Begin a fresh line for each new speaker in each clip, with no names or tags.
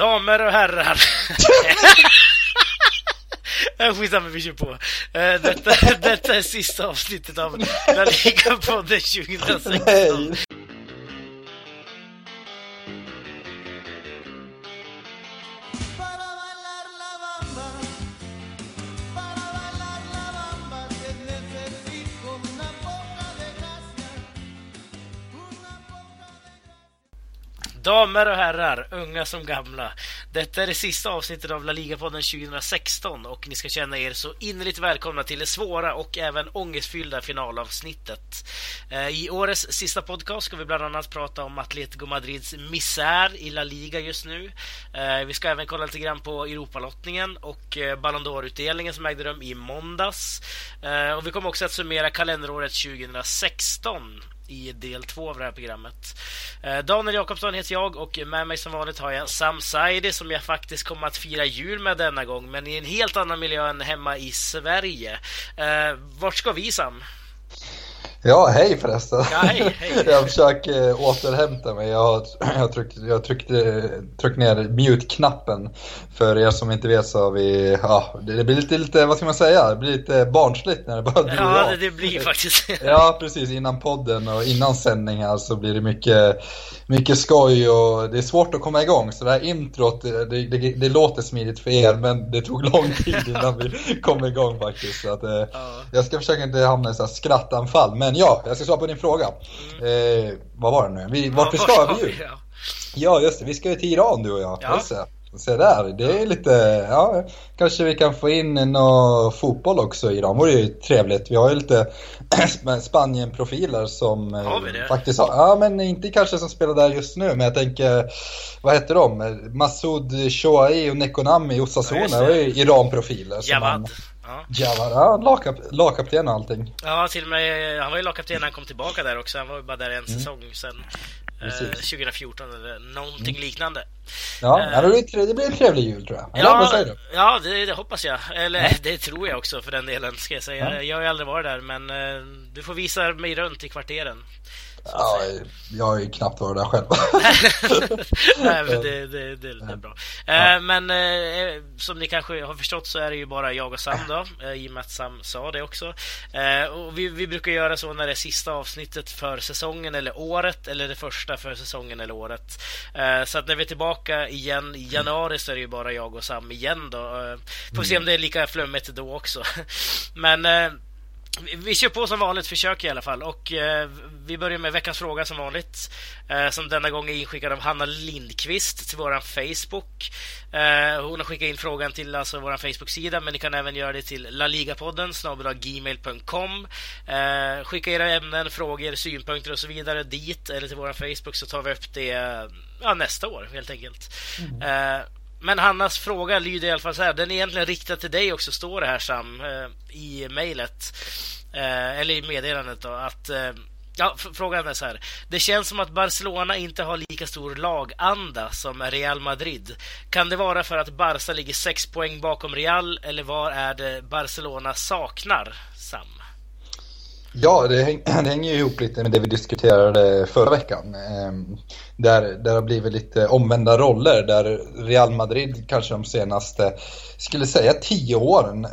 Damer och herrar. Skitsamma, vi kör på. Eh, detta, detta är sista avsnittet av La Liga-podden 2016. Damer och herrar, unga som gamla. Detta är det sista avsnittet av La Liga-podden 2016 och ni ska känna er så innerligt välkomna till det svåra och även ångestfyllda finalavsnittet. Eh, I årets sista podcast ska vi bland annat prata om Atletico Madrids misär i La Liga just nu. Eh, vi ska även kolla lite grann på Europalottningen och eh, Ballon d'Or-utdelningen som ägde rum i måndags. Och vi kommer också att summera kalenderåret 2016 i del två av det här programmet. Eh, Daniel Jakobsson heter jag och med mig som vanligt har jag Sam Saidi som jag faktiskt kommer att fira jul med denna gång men i en helt annan miljö än hemma i Sverige. Eh, vart ska vi Sam?
Ja, hej förresten.
Ja, hej, hej.
jag försöker återhämta mig. Jag har, jag tryckt, jag har tryckt, tryckt ner mute-knappen. För er som inte vet så har vi, ja, det blir lite, lite, vad ska man säga, det blir lite barnsligt när det bara blir
Ja, det blir faktiskt
Ja, precis. Innan podden och innan sändningar så blir det mycket, mycket skoj och det är svårt att komma igång. Så det här introt, det, det, det låter smidigt för er men det tog lång tid innan vi kom igång faktiskt. Så att, eh,
Ja.
jag ska försöka inte hamna i så här skrattanfall. Men ja, jag ska svara på din fråga. Eh, vad var det nu? Vi, vart vi ska vi ju?
Ja.
Ja, just det. Vi ska ju till Iran du och jag.
Ja.
Se där, det är lite, ja, kanske vi kan få in någon fotboll också i Iran. Det vore ju trevligt. Vi har ju lite Spanien-profiler som eh,
Har vi det?
faktiskt har, ja men inte kanske som spelar där just nu, men jag tänker, vad heter de? Massoud Shoai och Nekonami
Ja,
Osasuna
det.
är ju Iran-profiler.
Javad. Ja.
Ja, lagkap, lagkapten och allting.
ja, till och med han var ju lagkapten när han kom tillbaka där också. Han var ju bara där en säsong sen. Eh,
Mm. Precis.
2014 eller någonting liknande.
Ja,
Eh.
ja, det, blir, tre- det blir en trevlig jul tror jag. Eller
Ja, ja det, det hoppas jag. Eller det tror jag också för den delen, ska jag säga.
Ja.
Jag har ju aldrig varit där, men eh, du får visa mig runt i kvarteren.
Ja,
säga.
jag har ju knappt varit där själv.
Nej, men det, det, det, är bra. Eh, Men eh, som ni kanske har förstått så är det ju bara jag och Sam då, eh, i och med att Sam sa det också. Och vi, vi brukar göra så när det är sista avsnittet för säsongen eller året, eller det första för säsongen eller året. Så att när vi är tillbaka igen i januari så är det ju bara jag och Sam igen då. Får se om det är lika flummigt då också. Men vi- kör på som vanligt, försök i alla fall. Och eh, vi börjar med veckans fråga som vanligt. Eh, som denna gång är inskickad av Hanna Lindqvist till våran Facebook. Eh, hon har skickat in frågan till alltså våran Facebook-sida, men ni kan även göra det till laligapodden gmail.com. Eh, skicka era ämnen, frågor, synpunkter och så vidare dit eller till våran Facebook så tar vi upp det eh, ja, nästa år helt enkelt. Eh, men Hannas fråga lyder i alla fall så här. Den är egentligen riktad till dig också, står det här Sam, eh, i mejlet. Eh, eller i meddelandet då, att eh, Ja, frågan är så här. Det känns som att Barcelona inte har lika stor laganda som Real Madrid. Kan det vara för att Barca ligger sex poäng bakom Real eller vad är det Barcelona saknar, Sam?
Ja, det, häng, det hänger ju ihop lite med det vi diskuterade förra veckan. Ehm, där, där det har blivit lite omvända roller, där Real Madrid kanske de senaste, skulle säga tio åren, eh,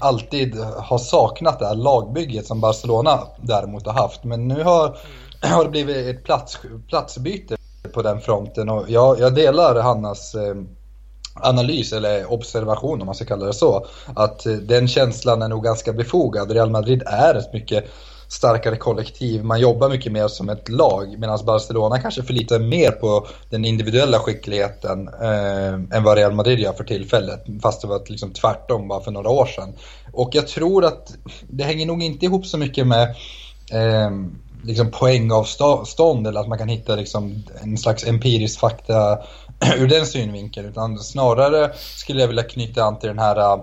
alltid har saknat det här lagbygget som Barcelona däremot har haft. Men nu har, har det blivit ett plats, platsbyte på den fronten och jag, jag delar Hannas eh, analys eller observation om man ska kalla det så. Att eh, den känslan är nog ganska befogad. Real Madrid är ett mycket starkare kollektiv. Man jobbar mycket mer som ett lag medan Barcelona kanske förlitar mer på den individuella skickligheten eh, än vad Real Madrid gör för tillfället. Fast det var liksom tvärtom bara för några år sedan. Och jag tror att det hänger nog inte ihop så mycket med eh, liksom poängavstånd eller att man kan hitta liksom en slags empirisk fakta ur den synvinkeln utan snarare skulle jag vilja knyta an till den här äh,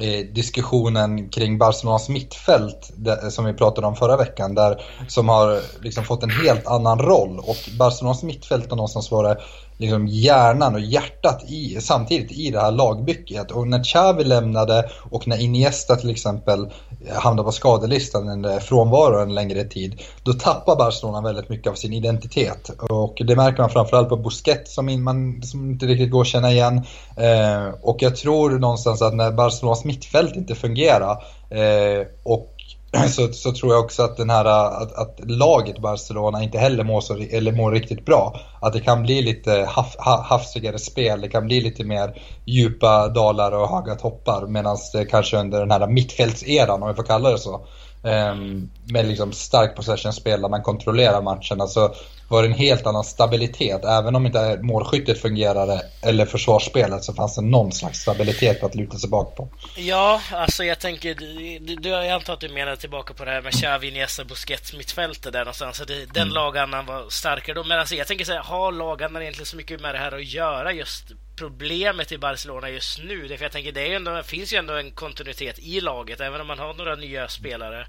eh, diskussionen kring Barcelonas mittfält där, som vi pratade om förra veckan där som har liksom fått en helt annan roll. Och Barcelonas mittfält har någonstans varit liksom hjärnan och hjärtat i, samtidigt i det här lagbygget. Och när Xavi lämnade och när Iniesta till exempel hamnar på skadelistan eller frånvaro en längre tid, då tappar Barcelona väldigt mycket av sin identitet. Och det märker man framförallt på Busquets som, man, som inte riktigt går att känna igen. Eh, och jag tror någonstans att när Barcelonas mittfält inte fungerar eh, och så, så tror jag också att, den här, att, att laget Barcelona inte heller mår, så, eller mår riktigt bra. Att det kan bli lite haf, hafsigare spel, det kan bli lite mer djupa dalar och höga toppar. Medan det kanske under den här mittfältseran, om vi får kalla det så, Um, med liksom stark possession-spel där man kontrollerar matchen. Alltså var det en helt annan stabilitet. Även om inte målskyttet fungerade eller försvarsspelet så fanns det någon slags stabilitet att luta sig bak på.
Ja, alltså jag tänker, du, du, jag antar att du menar tillbaka på det här med Xavi, Iniesta, Busquets mittfältet där någonstans. Så det, den mm. lagandan var starkare då. Men alltså jag tänker så här, har lagandan egentligen så mycket med det här att göra just problemet i Barcelona just nu. För jag tänker det, är ändå, det finns ju ändå en kontinuitet i laget, även om man har några nya spelare.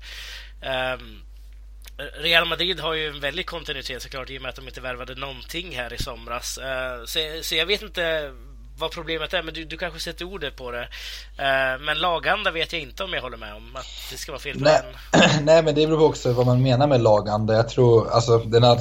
Um, Real Madrid har ju en väldig kontinuitet såklart i och med att de inte värvade någonting här i somras. Uh, så, så, jag vet inte vad problemet är, men du, du kanske sätter ordet på det. Uh, men laganda vet jag inte om jag håller med om att det ska vara fel på
Nej, nej men det beror också vad man menar med laganda. Jag tror, alltså den här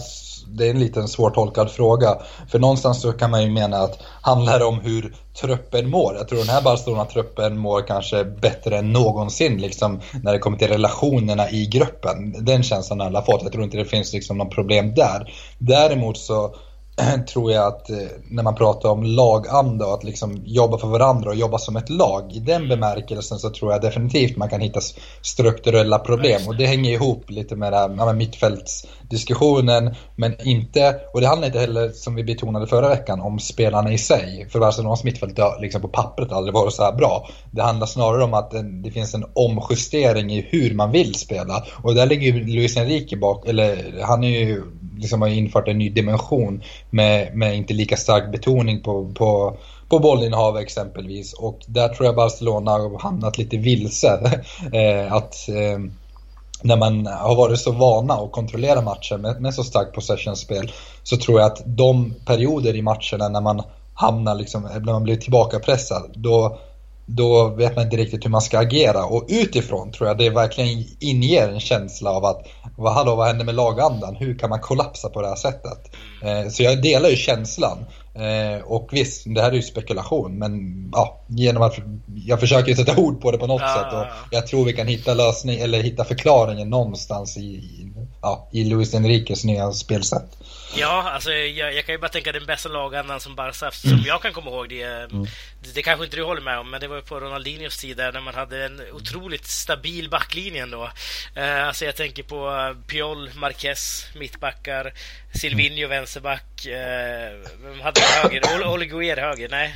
det är en liten svårtolkad fråga. För någonstans så kan man ju mena att handlar det om hur truppen mår. Jag tror den här Barcelona-truppen mår kanske bättre än någonsin liksom, när det kommer till relationerna i gruppen. Den känslan har alla fått. Jag tror inte det finns liksom någon problem där. Däremot så tror jag att eh, när man pratar om laganda och att liksom jobba för varandra och jobba som ett lag. I den bemärkelsen så tror jag definitivt man kan hitta strukturella problem. Och det hänger ihop lite med, det här, med mittfältsdiskussionen. Men inte, och det handlar inte heller som vi betonade förra veckan om spelarna i sig. För Barcelonas mittfält har liksom på pappret aldrig varit så här bra. Det handlar snarare om att det finns en omjustering i hur man vill spela. Och där ligger ju Luis Enrique bak, eller han är ju liksom har infört en ny dimension med, med inte lika stark betoning på, på, på bollinnehav exempelvis. Och där tror jag Barcelona har hamnat lite vilse. Eh, att eh, när man har varit så vana att kontrollera matchen med, med så starkt possessionspel så tror jag att de perioder i matcherna när man hamnar liksom, när man blir tillbakapressad, då då vet man inte riktigt hur man ska agera. Och utifrån tror jag det verkligen inger en känsla av att vad, hallå, vad händer med lagandan? Hur kan man kollapsa på det här sättet? Eh, så jag delar ju känslan. Eh, och visst, det här är ju spekulation, men ja, genom att jag försöker sätta ord på det på något ja, sätt och jag tror vi kan hitta lösning eller hitta förklaringen någonstans i, ja, i Luis Enriques nya spelsätt.
Ja, alltså jag, jag, kan ju bara tänka den bästa lagandan som Barca som jag kan komma ihåg. Det, mm. Det, kanske inte du håller med om, men det var ju på Ronaldinhos tid där när man hade en otroligt stabil backlinje ändå. Uh, alltså jag tänker på Piol, Marquez, mittbackar, Silvinho mm. vänsterback. Uh, vem hade höger? Ole Guer höger? Nej.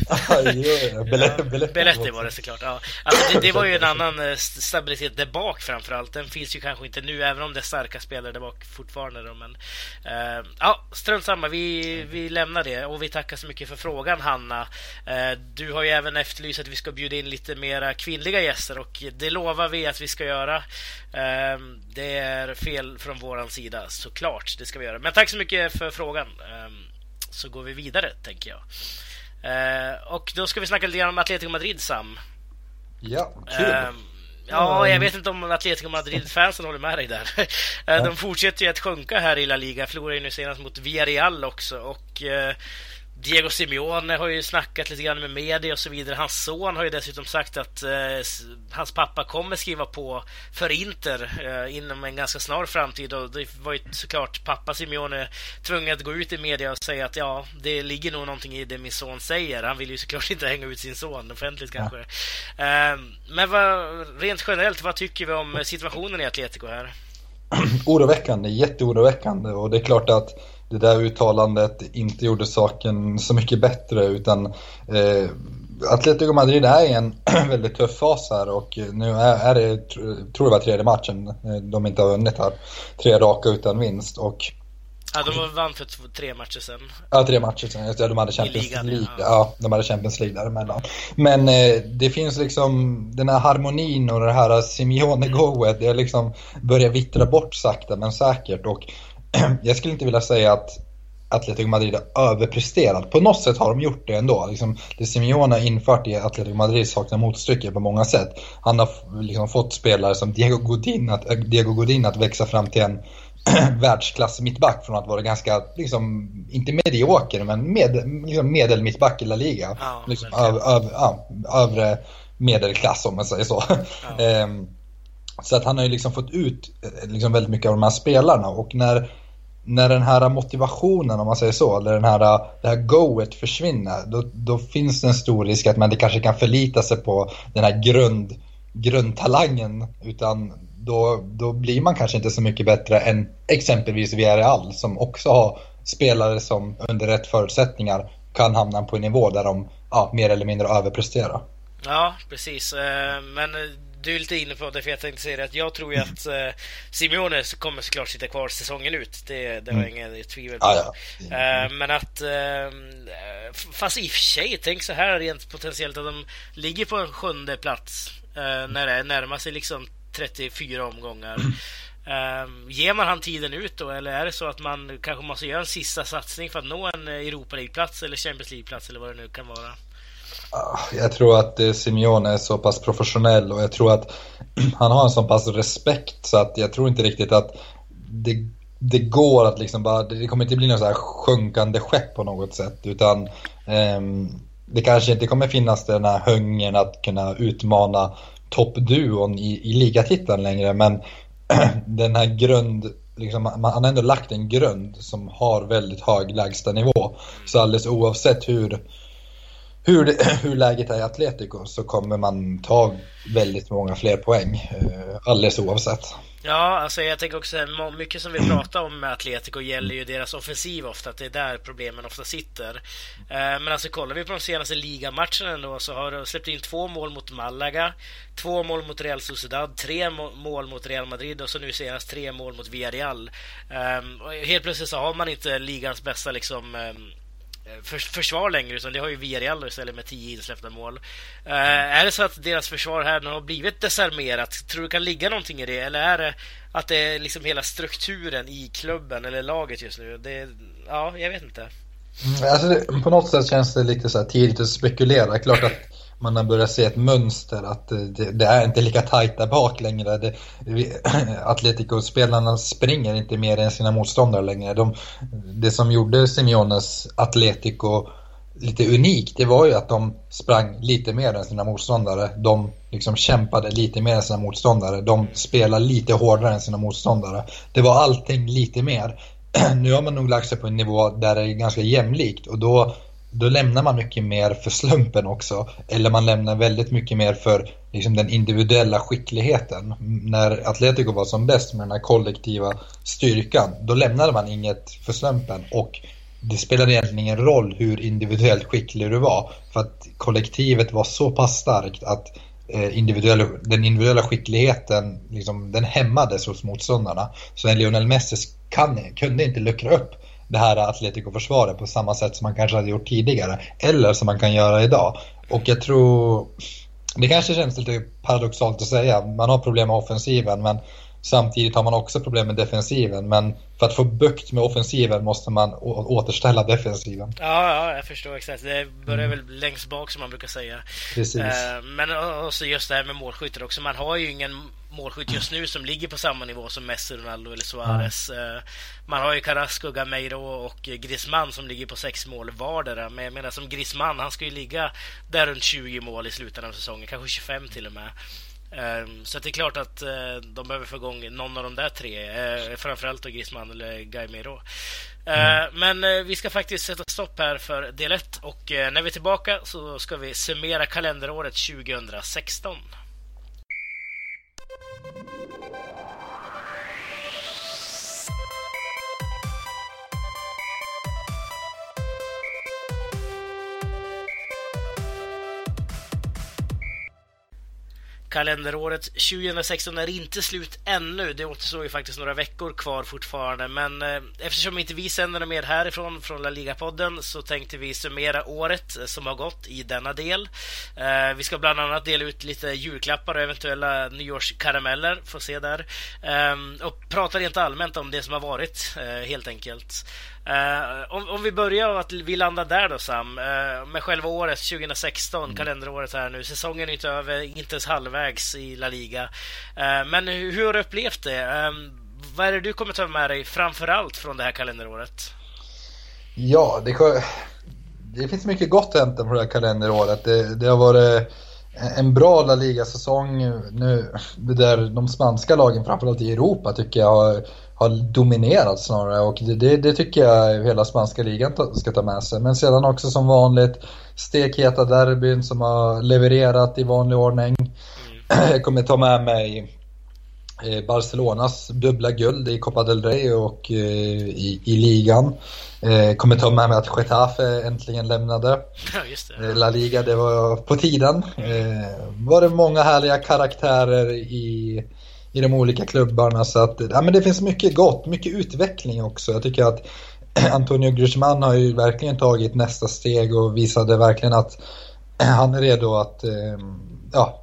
Belletti var det såklart. Ja. Alltså det, det, var ju en annan eh, stabilitet där bak framförallt. Den finns ju kanske inte nu, även om det är starka spelare där bak fortfarande. Då, men, uh, ja, strunt samma, vi, vi lämnar det och vi tackar så mycket för frågan Hanna. Eh, du har ju även efterlyst att vi ska bjuda in lite mera kvinnliga gäster och det lovar vi att vi ska göra. Eh, det är fel från våran sida såklart, det ska vi göra. Men tack så mycket för frågan. Eh, så går vi vidare tänker jag. Och då ska vi snacka lite grann om Atletico Madrid Sam.
Ja, kul.
Ja, jag vet inte om Atletico Madrid-fansen håller med dig där. Eh, de fortsätter ju att sjunka här i La Liga. Förlorade ju nu senast mot Villarreal också. Och eh, Diego Simeone har ju snackat lite grann med media och så vidare. Hans son har ju dessutom sagt att eh, hans pappa kommer skriva på för Inter eh, inom en ganska snar framtid. Och det var ju såklart pappa Simeone tvungen att gå ut i media och säga att ja, det ligger nog någonting i det min son säger. Han vill ju såklart inte hänga ut sin son offentligt kanske. Ja. Eh, men vad, rent generellt, vad tycker vi om situationen i Atletico här?
Oroväckande, jätteoroväckande och det är klart att det där uttalandet inte gjorde saken så mycket bättre utan eh, Atletico Madrid är i en väldigt tuff fas här och nu är, det, tror jag var tredje matchen eh, de inte har vunnit här. Tre raka utan vinst och
Ja, de vann för tre matcher sen.
Ja, tre matcher sen. Ja, de hade Champions ligan, League. Ja. ja. de hade Champions League däremellan. Men eh, det finns liksom den här harmonin och det här Simeone-goet. Det liksom börjar vittra bort sakta men säkert. Och jag skulle inte vilja säga att Atletico Madrid har överpresterat. På något sätt har de gjort det ändå. Liksom, det Simeone har infört i Atletico Madrid saknar motstycke på många sätt. Han har liksom fått spelare som Diego Godin att, äh, Diego Godin att växa fram till en världsklass mittback från att vara ganska, liksom, inte medioker, men med, liksom medel mittback i La Liga.
Ja,
liksom, öv, öv, ja, övre medelklass om man säger så.
Ja.
Ehm, så att han har ju liksom fått ut eh, liksom väldigt mycket av de här spelarna och när, när den här motivationen om man säger så, eller den här, det här goet försvinner, då, då finns det en stor risk att man inte kanske kan förlita sig på den här grund, grundtalangen utan då, då blir man kanske inte så mycket bättre än exempelvis Villarreal som också har spelare som under rätt förutsättningar kan hamna på en nivå där de ja, mer eller mindre överpresterar.
Ja, precis. Eh, men eh, du är lite inne på det, för jag tänkte säga det att jag tror ju att eh, Simeone kommer såklart sitta kvar säsongen ut. Det, det har jag inget tvivel på.
Ja, ja.
Eh, Men att... eh, Fast i och för sig, tänk så här rent potentiellt att de ligger på en sjunde plats eh, när det närmar sig liksom 34 omgångar. Um, ger man han tiden ut då eller är det så att man kanske måste göra en sista satsning för att nå en eh, Europa League-plats eller Champions League-plats eller vad det nu kan vara?
Ah, jag tror att eh, Simeone är så pass professionell och jag tror att han har en så pass respekt så att jag tror inte riktigt att det, det går att liksom bara, det kommer inte bli något så här sjunkande skepp på något sätt utan ehm, det kanske inte kommer finnas den här hungern att kunna utmana toppduon i, i ligatiteln längre men den här grund, liksom, man, han har ändå lagt en grund som har väldigt hög lägstanivå. Så alldeles oavsett hur hur, det, hur läget är i Atletico så kommer man ta väldigt många fler poäng eh, alldeles oavsett.
Ja, alltså jag tänker också mycket som vi pratar om med Atletico gäller ju deras offensiv ofta, att det är där problemen ofta sitter. Eh, Men alltså kollar vi på de senaste ligamatcherna ändå så har de släppt in två mål mot Malaga, två mål mot Real Sociedad, tre må- mål mot Real Madrid och så nu senast tre mål mot Villarreal. Ehm, Helt plötsligt så har man inte ligans bästa liksom ehm, försvar längre utan det har ju Villarreal istället med 10 insläppta mål. Eh, är det så att deras försvar här nu har blivit desarmerat? Tror du kan ligga någonting i det? Eller är det att det är liksom hela strukturen i klubben eller laget just nu? Det, ja, jag vet inte.
Alltså det, på något sätt känns det lite så här tidigt att spekulera. Klart att man har börjat se ett mönster att eh, det, det är inte lika tajt där bak längre. Det, Atletico-spelarna springer inte mer än sina motståndare längre. De, det som gjorde Simeones Atletico lite unikt, det var ju att de sprang lite mer än sina motståndare. De liksom kämpade lite mer än sina motståndare. De spelade lite hårdare än sina motståndare. Det var allting lite mer. Nu har man nog lagt sig på en nivå där det är ganska jämlikt och då, då lämnar man mycket mer för slumpen också. Eller man lämnar väldigt mycket mer för liksom, den individuella skickligheten. När Atletico var som bäst med den här kollektiva styrkan, då lämnade man inget för slumpen. Och det spelade egentligen ingen roll hur individuellt skicklig du var. För att kollektivet var så pass starkt att eh, individuella, den individuella skickligheten liksom, den hämmades hos motståndarna. Så en Lionel Messi kan, kunde inte luckra upp det här Atletico-försvaret på samma sätt som man kanske hade gjort tidigare. Eller som man kan göra idag. Och jag tror, det kanske känns lite paradoxalt att säga, man har problem med offensiven men samtidigt har man också problem med defensiven. Men för att få bukt med offensiven måste man återställa defensiven.
Ja, ja, jag förstår exakt. Det börjar väl längst bak som man brukar säga.
Precis.
Eh, Men också just det här med målskyttar också. Man har ju ingen målskytt just nu som ligger på samma nivå som Messi, Ronaldo eller Suarez. Eh, Man har ju Carrasco, Gameiro och Griezmann som ligger på sex mål vardera. Men jag menar som Griezmann, han ska ju ligga där runt 20 mål i slutet av säsongen. Kanske 25 till och med. Eh, Så det är klart att eh, de behöver få igång någon av de där tre. eh, Framförallt Griezmann eller Gameiro. Eh, Men eh, vi ska faktiskt sätta stopp här för del 1 och när vi är tillbaka så ska vi summera kalenderåret 2016. Kalenderåret 2016 är inte slut ännu. Det återstår ju faktiskt några veckor kvar fortfarande. Men eh, eftersom inte vi sänder något mer härifrån, från La Liga-podden, så tänkte vi summera året eh, som har gått i denna del. Eh, vi ska bland annat dela ut lite julklappar och eventuella nyårskarameller, får se där. Ehm, och prata rent allmänt om det som har varit, helt enkelt. Uh, om, om, vi börjar att vi landar där då Sam, uh, med själva året 2016, mm. kalenderåret här nu. Säsongen är inte över, inte ens halvvägs i La Liga. Uh, men hur, hur har du upplevt det? Um, vad är det du kommer ta med dig framförallt från det här kalenderåret?
Ja, det, det finns mycket gott hämta från det här kalenderåret. Det, det har varit en bra La Liga-säsong nu där de spanska lagen, framförallt i Europa, tycker jag har, har dominerat snarare och det, det, tycker jag hela spanska ligan ska ta med sig. Men sedan också som vanligt stekheta derbyn som har levererat i vanlig ordning. Jag kommer ta med mig Eh, Barcelonas dubbla guld i Copa del Rey och eh, i, i ligan. Eh, kommer ta med mig att Getafe äntligen lämnade La Liga, det var på tiden. var det många härliga karaktärer i, i de olika klubbarna så att ja, men det finns mycket gott, mycket utveckling också. Jag tycker att Antonio Griezmann har ju verkligen tagit nästa steg och visade verkligen att han är redo att ehm, ja,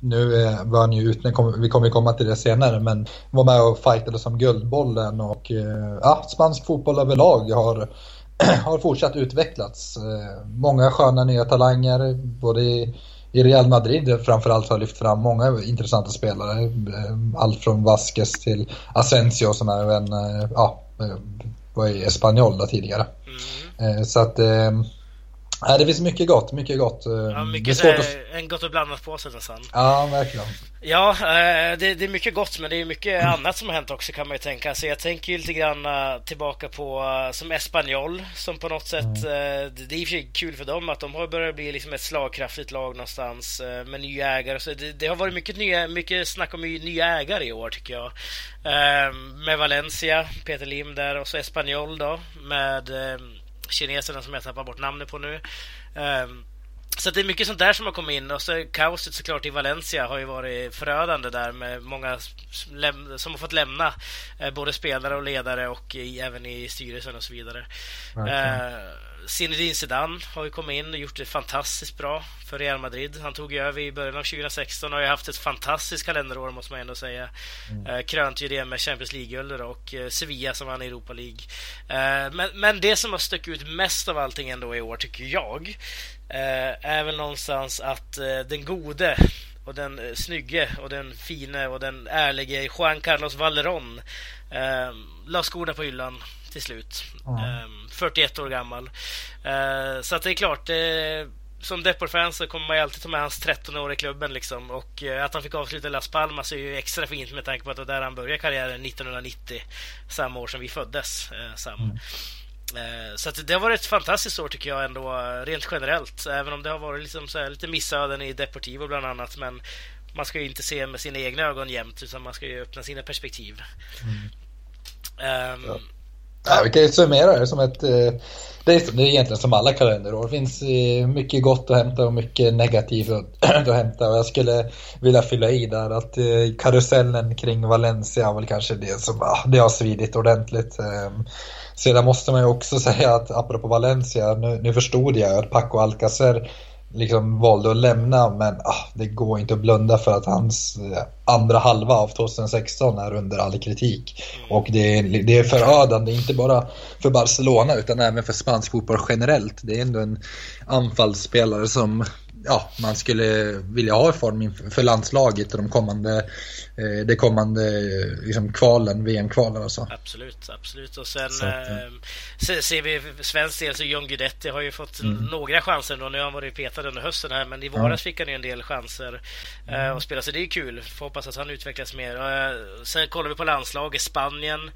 nu eh, var han ju ute, vi kommer ju komma till det senare, men var med och fightade som Guldbollen och eh, ja, spansk fotboll överlag har, har fortsatt utvecklats. Eh, många sköna nya talanger, både i, i Real Madrid framförallt har lyft fram många intressanta spelare. Eh, allt från Vasquez till Asensio som är en, ja, var i Espanyol tidigare. Mm. Så att Nej, det finns mycket gott, mycket gott.
Ja, mycket, det är att... En gott och blandat påse nästan.
Ja, verkligen.
Ja, eh, det, det, är mycket gott men det är mycket annat som har hänt också kan man ju tänka. Så jag tänker ju lite grann eh, tillbaka på eh, som Espanyol som på något sätt, mm. det är i och för sig kul för dem att de har börjat bli liksom ett slagkraftigt lag någonstans med nya ägare. Så det, det har varit mycket, nya, mycket snack om nya ägare i år tycker jag. Med Valencia, Peter Lim där och så Espanyol då med kineserna som jag tappar bort namnet på nu. Um, så det är mycket sånt där som har kommit in och så kaoset såklart i Valencia har ju varit förödande där med många som har fått lämna eh, både spelare och ledare och även i styrelsen och så vidare. Okay. Zinedine Zidane har ju kommit in och gjort det fantastiskt bra för Real Madrid. Han tog ju över i början av 2016 och har ju haft ett fantastiskt kalenderår måste man ändå säga. Mm. Eh, krönt ju det med Champions League-guld och eh, Sevilla som vann Europa League. Eh, men, men det som har stuckit ut mest av allting ändå i år tycker jag är väl någonstans att den gode och den snygge och den fine och den ärlige Juan Carlos Valeron la skorna på hyllan till slut. Mm. 41 år gammal. Uh, så att det är klart, uh, som Depor-fan så kommer man ju alltid ta med hans 13 år i klubben. Liksom. Och uh, att han fick avsluta Las Palmas är ju extra fint med tanke på att det var där han började karriären 1990. Samma år som vi föddes, uh, Sam. Mm. Så det har varit ett fantastiskt år tycker jag ändå, rent generellt. Även om det har varit liksom så här, lite missöden i Deportivo bland annat. Men man ska ju inte se med sina egna ögon jämt utan man ska ju öppna sina perspektiv. Mm. Um, ja.
Ja, vi kan ju summera det som ett... Eh, det är, det är egentligen som alla kalenderår. Det finns eh, mycket gott att hämta och mycket negativt att hämta. Och jag skulle vilja fylla i där att eh, karusellen kring Valencia var väl kanske det som ah, det har svidit ordentligt. Ehm, sedan måste man ju också säga att apropå Valencia, nu, nu förstod jag att Paco Alcacer liksom valde att lämna men ah, det går inte att blunda för att hans eh, andra halva av 2016 är under all kritik. Mm. Och det är, det är förödande, inte bara för Barcelona utan även för spansk fotboll generellt. Det är ändå en anfallsspelare som ja, man skulle vilja ha i form för landslaget och de kommande, eh, det kommande liksom, kvalen, VM-kvalen och så.
Absolut, absolut. Och sen så, eh, ser vi svensk del så John Guidetti har ju fått mm. några chanser då. Nu har han varit petad under hösten här, men i våras ja. fick han ju en del chanser eh, mm. att spela. Så det är kul. Får hoppas att han utvecklas mer. Eh, sen kollar vi på landslaget, Spanien.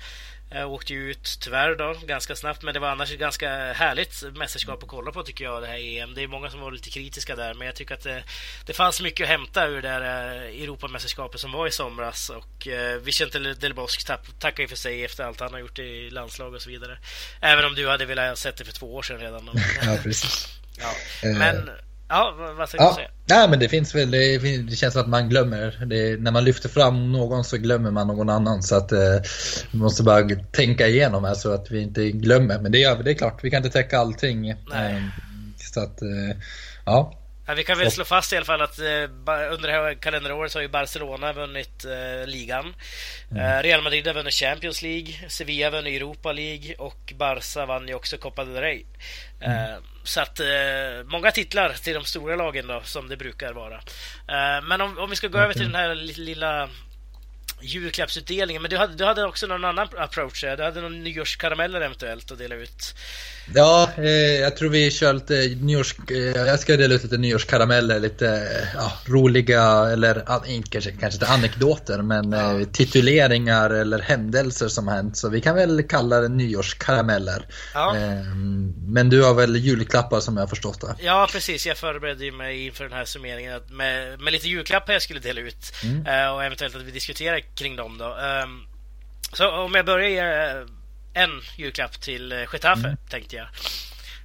Jag åkte ju ut tyvärr då, ganska snabbt, men det var annars ett ganska härligt mästerskap att kolla på tycker jag, det här EM. Det är många som var lite kritiska där, men jag tycker att det, det fanns mycket att hämta ur det här eh, Europamästerskapet som var i somras. Och eh, Vicente Del Bosque tackar ju för sig efter allt han har gjort i landslag och så vidare. Även om du hade velat sett det för två år sedan redan.
ja, precis.
Ja. Men Ja, vad ska ja. du säga?
Nej, men det finns väl, det, det känns som att man glömmer. Det, när man lyfter fram någon så glömmer man någon annan. Så att eh, vi måste bara tänka igenom här så att vi inte glömmer. Men det gör vi, det är klart. Vi kan inte täcka allting.
Nej. Eh,
så att, eh, ja.
Ja, vi kan väl slå fast i alla fall att eh, under det här kalenderåret så har ju Barcelona vunnit eh, ligan. Eh, Real Madrid har vunnit Champions League, Sevilla vunnit Europa League och Barca vann ju också Copa del Rey. Eh, så att många titlar till de stora lagen då, som det brukar vara. Men om, om vi ska gå över till den här li- lilla julklappsutdelningen. Men du hade, du hade också någon annan approach. Du hade någon nyårskarameller eventuellt att dela ut.
Ja, eh, jag tror vi kör lite nyårs... Eh, jag ska dela ut lite nyårskarameller, lite eh, ja, roliga, eller kanske, kanske inte anekdoter, men
Ja.
eh, tituleringar eller händelser som hänt. Så vi kan väl kalla det nyårskarameller.
Ja.
Eh, men du har väl julklappar som jag har förstått det?
Ja, precis. Jag förberedde mig inför den här summeringen med, med lite julklappar jag skulle dela ut. Eh, och eventuellt att vi diskuterar kring dem då. Ehm, så om jag börjar eh, en julklapp till eh, Getafe, tänkte jag.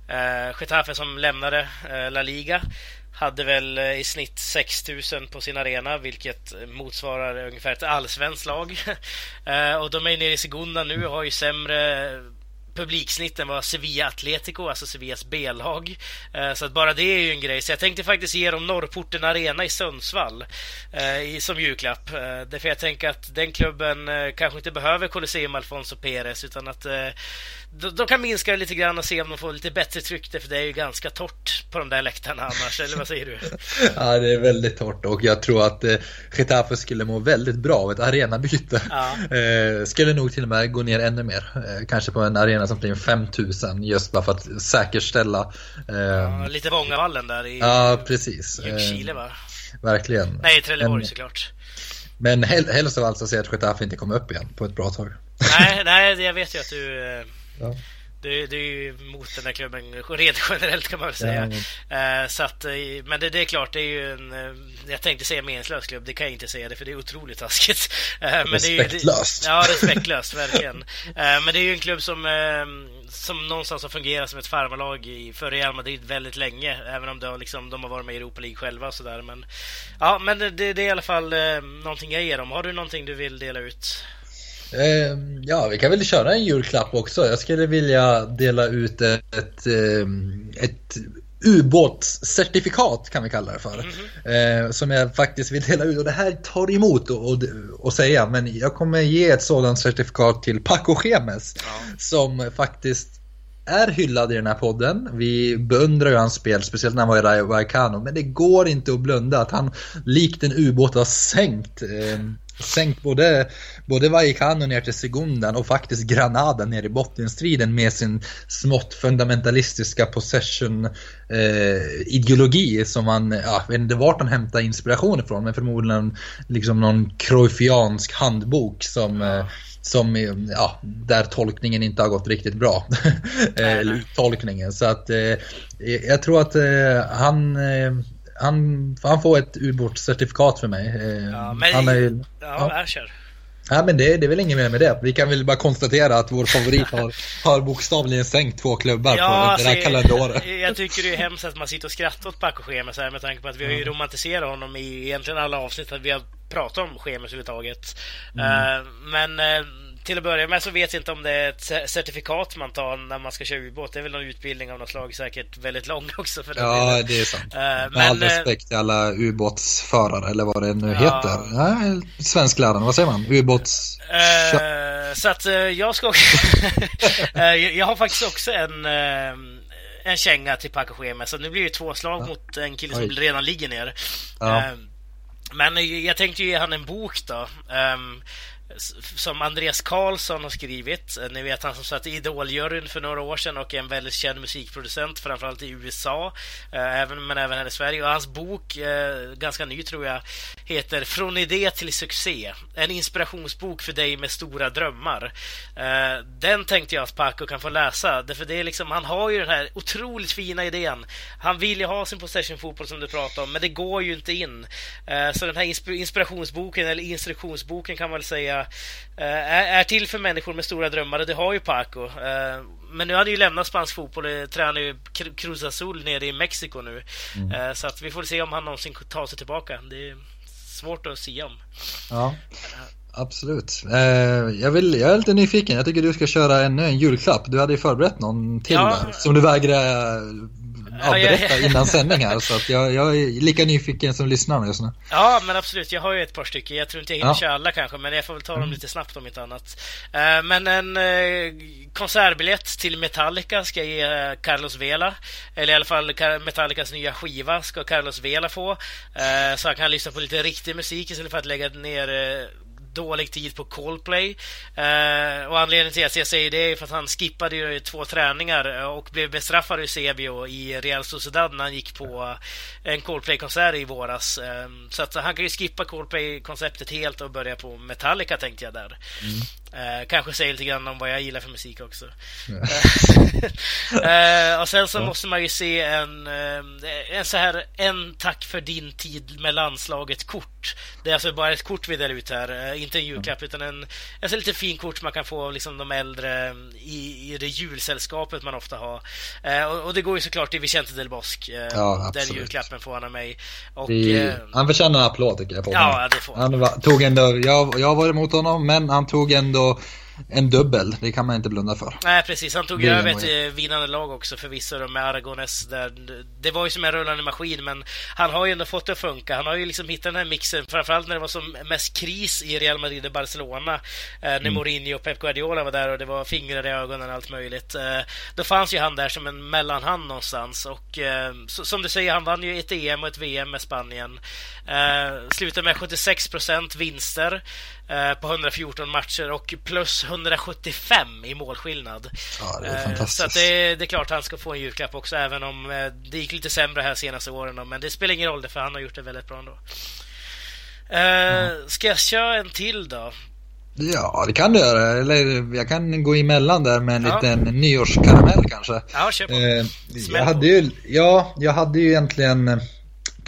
Uh, Getafe som lämnade eh, La Liga hade väl i snitt 6000 på sin arena, vilket motsvarar ungefär ett allsvenskt lag. Och de är nere i Segunda nu och har ju sämre Publiksnitten var Sevilla Atletico, alltså Sevillas B-lag. Eh, så att bara det är ju en grej. Så jag tänkte faktiskt ge dem Norrporten Arena i Sundsvall eh, som julklapp. Eh, därför jag tänker att den klubben kanske inte behöver Colosseum Alfonso Perez utan att de, de kan minska det lite grann och se om de får lite bättre tryck där, för det är ju ganska torrt på de där läktarna annars. Eller vad säger du?
Ja, det är väldigt torrt och jag tror att eh, Getafe skulle må väldigt bra av ett arenabyte.
Ja.
Eh, skulle nog till och med gå ner ännu mer. Eh, kanske på en arena som blir 5000 just bara för att säkerställa. Eh,
Ja, lite Vångavallen där i
ja, precis.
Ljungskile
Eh,
va?
verkligen.
Nej, Trelleborg
Men-
såklart.
Men hel- helst av allt så ser jag att Getafe inte kommer upp igen på ett bra tag.
Nej, nej, jag vet ju att du...
Ja.
Du, du är ju mot den här klubben rent generellt kan man väl säga. Eh, så att, eh, men det, det är klart, det är ju en... eh, Jag tänkte säga meningslös klubb, det kan jag inte säga det för det är otroligt taskigt. Men det är ju-
Respektlöst.
Ja, respektlöst, verkligen. Men det är ju en klubb som, som någonstans har fungerat som ett farmarlag i- för Real Madrid väldigt länge. Även om det har liksom, de har varit med i Europa League själva och sådär. Men, ja, men det, det är i alla fall någonting jag ger dem. Har du någonting du vill dela ut?
Eh, ja, vi kan väl köra en julklapp också. Jag skulle vilja dela ut ett, ett, eh, ett ubåtscertifikat kan vi kalla det för. Eh, som jag faktiskt vill dela ut. Och det här tar emot att att säga. Men jag kommer ge ett sådant certifikat till Paco Gemes. Som faktiskt är hyllad i den här podden. Vi beundrar ju hans spel, speciellt när han var i Rayo Vallecano. Men det går inte att blunda att han likt en ubåt har sänkt eh, Sänkt både, både Vallecano ner till segundan och faktiskt Granada ner i bottenstriden med sin smått fundamentalistiska possession eh, som man, ja, jag vet inte vart han hämtar inspiration ifrån men förmodligen liksom någon cruyffiansk handbok som eh, som, ja, där tolkningen inte har gått riktigt bra. Eller uttolkningen. Så att eh, jag tror att eh, han, eh, han, han får ett ubåtscertifikat för mig. Eh,
Ja, men,
han är,
ja,
ja.
ja. kör.
Ja, men det, det är väl inget mer med det. Vi kan väl bara konstatera att vår favorit har, har bokstavligen sänkt två klubbar på
alltså,
det här kalenderåret.
jag, jag tycker det är hemskt att man sitter och skrattar åt Paco Schemes här med tanke på att vi har ju romantiserat honom i egentligen alla avsnitt att vi har pratat om Schemes överhuvudtaget. Eh, men eh, till att börja med så vet jag inte om det är ett ce- certifikat man tar när man ska köra ubåt. Det är väl någon utbildning av något slag, säkert väldigt lång också för den
Ja,
delen.
det är sant.
Eh,
Med
men,
all
eh,
respekt till alla ubåtsförare eller vad det nu
Ja.
heter. Ja, svenskläraren, vad säger man? Ubåts...
Eh, så att eh, jag ska också... Jag har faktiskt också en, eh, en känga till Paco Schemes. Så nu blir det två slag mot en kille som
Oj.
redan ligger ner.
Ja.
Men jag tänkte ge han en bok då. ehm, som Andreas Karlsson har skrivit. Eh, ni vet han som satt i Idoljuryn för några år sedan och är en väldigt känd musikproducent framförallt i USA. Eh, även, men även här i Sverige. Och hans bok, eh, ganska ny tror jag, heter Från idé till succé. En inspirationsbok för dig med stora drömmar. Den tänkte jag att Paco kan få läsa. Därför det är liksom, han har ju den här otroligt fina idén. Han vill ju ha sin possession-fotboll som du pratade om, men det går ju inte in. Så den här inspirationsboken, eller instruktionsboken kan man väl säga, eh, är är till för människor med stora drömmar och det har ju Paco. Eh, Men nu har han ju lämnat spansk fotboll och tränar ju Cru- Cruz Azul nere i Mexiko nu. Eh, Så att vi får se om han någonsin tar sig tillbaka. Det är svårt att säga om.
Ja. Absolut. Jag, vill, jag är lite nyfiken. Jag tycker du ska köra ännu en julklapp. Du hade ju förberett någon till
Ja.
där, som du vägrar ja,
Ja, ja,
berätta
ja.
innan sändning här. Så att jag, jag är lika nyfiken som lyssnarna just nu.
Ja, men absolut. Jag har ju ett par stycken. Jag tror inte jag hinner
Ja.
köra alla kanske, men jag får väl ta dem lite snabbt om inte annat. Eh, Men en eh, konsertbiljett till Metallica ska jag ge eh, Carlos Vela. Eller i alla fall Metallicas nya skiva ska Carlos Vela få. Så han kan lyssna på lite riktig musik istället för att lägga ner dålig tid på Coldplay. Eh, och anledningen till att jag säger det är för att han skippade ju två träningar eh, och blev bestraffad i Eusebio i Real Sociedad när han gick på en Coldplay-konsert i våras. Eh, så att han kan ju skippa Coldplay-konceptet helt och börja på Metallica tänkte jag där. Mm. Eh, kanske säga lite grann om vad jag gillar för musik också. Eh, och sen så måste man ju se en, eh, en så här en tack för din tid med landslaget-kort. Det är alltså bara ett kort vi delar ut här, eh, inte en julklapp utan en, en så lite fin kort man kan få av liksom de äldre i, i det julsällskapet man ofta har. Eh, och, och det går ju såklart till Vicente del. Eh,
Ja,
den julklappen får han av mig. Och,
Vi,
eh,
han förtjänar en applåd tycker jag. På
Ja,
honom.
det får han.
han. var, tog ändå, jag, jag var emot honom, men han tog ändå en dubbel. Det kan man inte blunda för.
Nej, precis. Han tog över ett eh, vinnande lag också förvisso med Aragones. Där, det var ju som en rullande maskin, men han har ju ändå fått det att funka. Han har ju liksom hittat den här mixen, framförallt när det var som mest kris i Real Madrid och Barcelona. Eh, när
Mm.
Mourinho och Pep Guardiola var där och det var fingrar i ögonen och allt möjligt. Eh, då fanns ju han där som en mellanhand någonstans. Och eh, så, som du säger, han vann ju ett EM och ett VM med Spanien. Eh, slutade med 76% vinster eh, på 114 matcher och plus 175 i målskillnad.
Ja, det är
Eh,
fantastiskt.
Så det, det är klart han ska få en julklapp också, även om eh, det gick lite sämre här senaste åren. Men det spelar ingen roll, för han har gjort det väldigt bra ändå. Eh, Ska jag köra en till då?
Ja, det kan du göra. Eller jag kan gå emellan där med en
Ja.
liten nyårskaramell kanske.
Ja, kör på.
Eh, jag hade ju, ja, jag hade ju egentligen eh,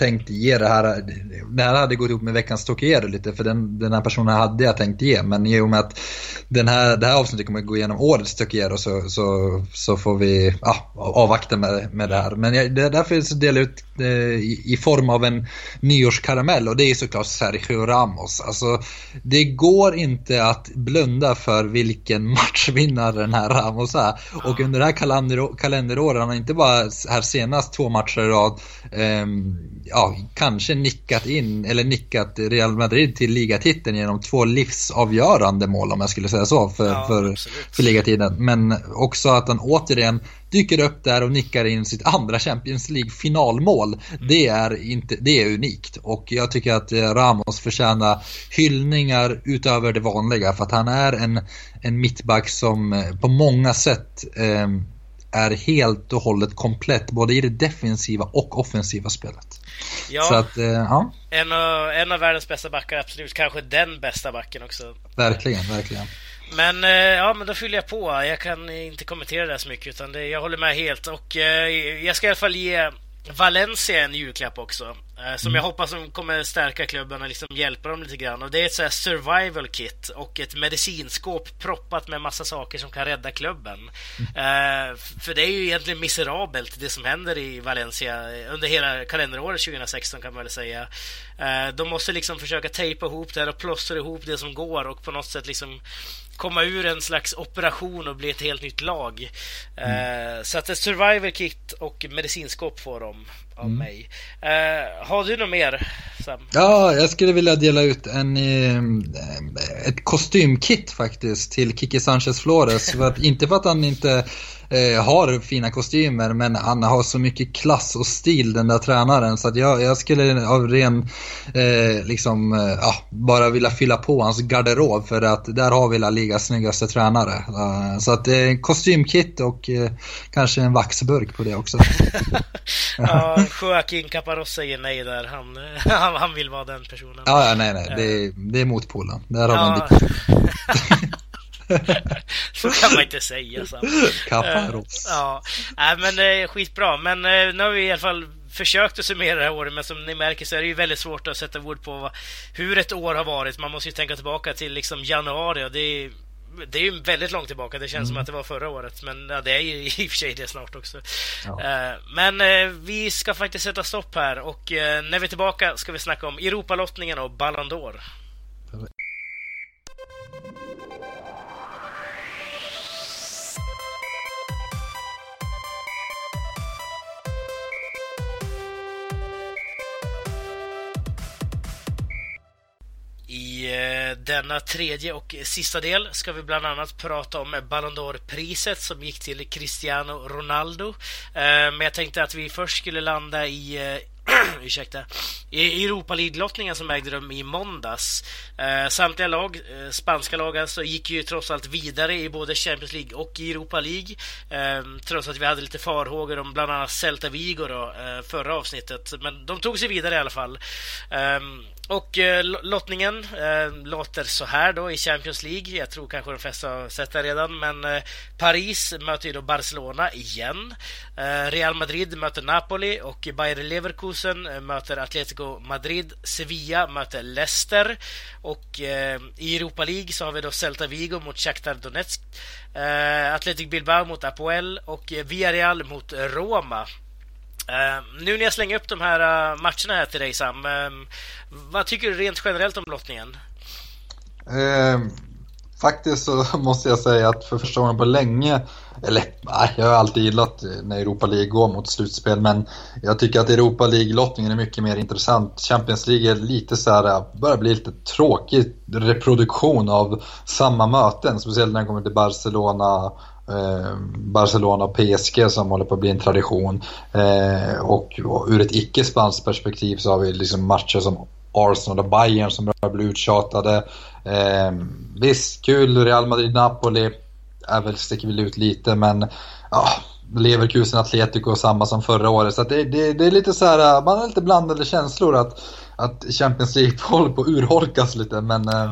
tänkt ge det här, det här hade gått ihop med veckans Tokiero lite för den, den här personen hade jag tänkt ge men i och med att den här, det här avsnittet kommer gå igenom årets Tokiero så, så, så får vi ja, avvakta med, med det här. Men jag, det är därför så delar jag ut det i, i form av en nyårskaramell och det är såklart Sergio Ramos. Alltså, det går inte att blunda för vilken matchvinnare den här Ramos är. Och under det här kalender, kalenderåret, han har inte bara här senast två matcher i rad ehm, ja, kanske nickat in, eller nickat Real Madrid till ligatiteln genom två livsavgörande mål om jag skulle säga så för,
Ja,
för,
absolut.
för ligatiden. Men också att han återigen dyker upp där och nickar in sitt andra Champions League finalmål. Det är, inte, det är unikt och jag tycker att eh, Ramos förtjänar hyllningar utöver det vanliga för att han är en, en mittback som eh, på många sätt eh, är helt och hållet komplett både i det defensiva och offensiva spelet.
Ja,
Så att, eh, ja,
en, av, en av världens bästa backar, absolut. Kanske den bästa backen också.
verkligen, verkligen.
Men, eh, ja, men då fyller jag på. Jag kan inte kommentera det så mycket, utan det, jag håller med helt. Och eh, jag ska i alla fall ge Valencia är en julklapp också. Eh, som jag hoppas som kommer stärka klubben och liksom hjälpa dem lite grann. Och det är ett så här survival kit och ett medicinskåp proppat med massa saker som kan rädda klubben. Mm. för det är ju egentligen miserabelt det som händer i Valencia under hela kalenderåret 2016 kan man väl säga. Eh, de måste liksom försöka tejpa ihop det här och plåstra ihop det som går och på något sätt liksom komma ur en slags operation och bli ett helt nytt lag. Eh, så att ett survival kit och medicinskåp får de av mig. Eh, har du något mer, Sam?
Ja, jag skulle vilja dela ut en, eh, ett kostymkit faktiskt till Kike Sanchez Flores. För att, inte för att han inte eh, har fina kostymer, men han har så mycket klass och stil den där tränaren. Så att jag, jag skulle av ren, eh, liksom, eh, ja, bara vilja fylla på hans garderob för att där har vi La Ligas snyggaste tränare. Eh, så att eh, kostymkit och kanske en vaxburk på det också.
ja, Joaquin Caparros säger nej där. Han, han, han vill vara den personen.
Ja, ja nej, nej, det, det är motpolen. Där har
Ja.
dikt.
Så kan man inte säga. Sam.
Caparros.
Eh, Ja, Nej, men eh, skitbra. Men eh, nu har vi i alla fall försökt att summera det här året, men som ni märker så är det ju väldigt svårt att sätta ord på hur ett år har varit. Man måste ju tänka tillbaka till liksom januari och det är det är ju väldigt långt tillbaka. Det känns som att det var förra året, men ja, det är ju i och för sig det snart också.
Ja.
Men vi ska faktiskt sätta stopp här och när vi är tillbaka ska vi snacka om Europalottningen och Ballon d'Or. I eh, denna tredje och sista del ska vi bland annat prata om Ballon d'Or-priset som gick till Cristiano Ronaldo. Eh, men jag tänkte att vi först skulle landa i eh, ursäkta, i Europa League-lottningen som ägde rum i måndags. Eh, samtliga lag, eh, spanska lag alltså, gick ju trots allt vidare i både Champions League och Europa League. Eh, trots att vi hade lite farhågor om bland annat Celta Vigo då, förra avsnittet. Men de tog sig vidare i alla fall. Och eh, lottningen eh, låter så här då i Champions League. Jag tror kanske de flesta har sett det redan, men eh, Paris möter ju då Barcelona igen. Eh, Real Madrid möter Napoli och Bayer Leverkusen eh, möter Atletico Madrid. Sevilla möter Leicester och eh, i Europa League så har vi då Celta Vigo mot Shakhtar Donetsk. Eh, Athletic Bilbao mot Apoel och eh, Villarreal mot Roma. Uh, nu när jag slänger upp de här uh, matcherna här till dig Sam, uh, vad tycker du rent generellt om lottningen?
Ehm, faktiskt så måste jag säga att för första gången på länge, eller nej, jag har alltid gillat eh, när Europa League går mot slutspel, men jag tycker att Europa League-lottningen är mycket mer intressant. Champions League är lite så här, börjar bli lite tråkig reproduktion av samma möten, speciellt när det kommer till Barcelona Eh, Barcelona och PSG som håller på att bli en tradition. Eh, och, och ur ett icke-spanskt perspektiv så har vi liksom matcher som Arsenal och Bayern som börjar bli uttjatade. Eh, visst, kul, Real Madrid-Napoli är väl, sticker väl ut lite men ja, Leverkusen Atletico samma som förra året. Så det, det, det, är lite så här, eh, man har lite blandade känslor att, att Champions League håller på att urholkas lite men eh,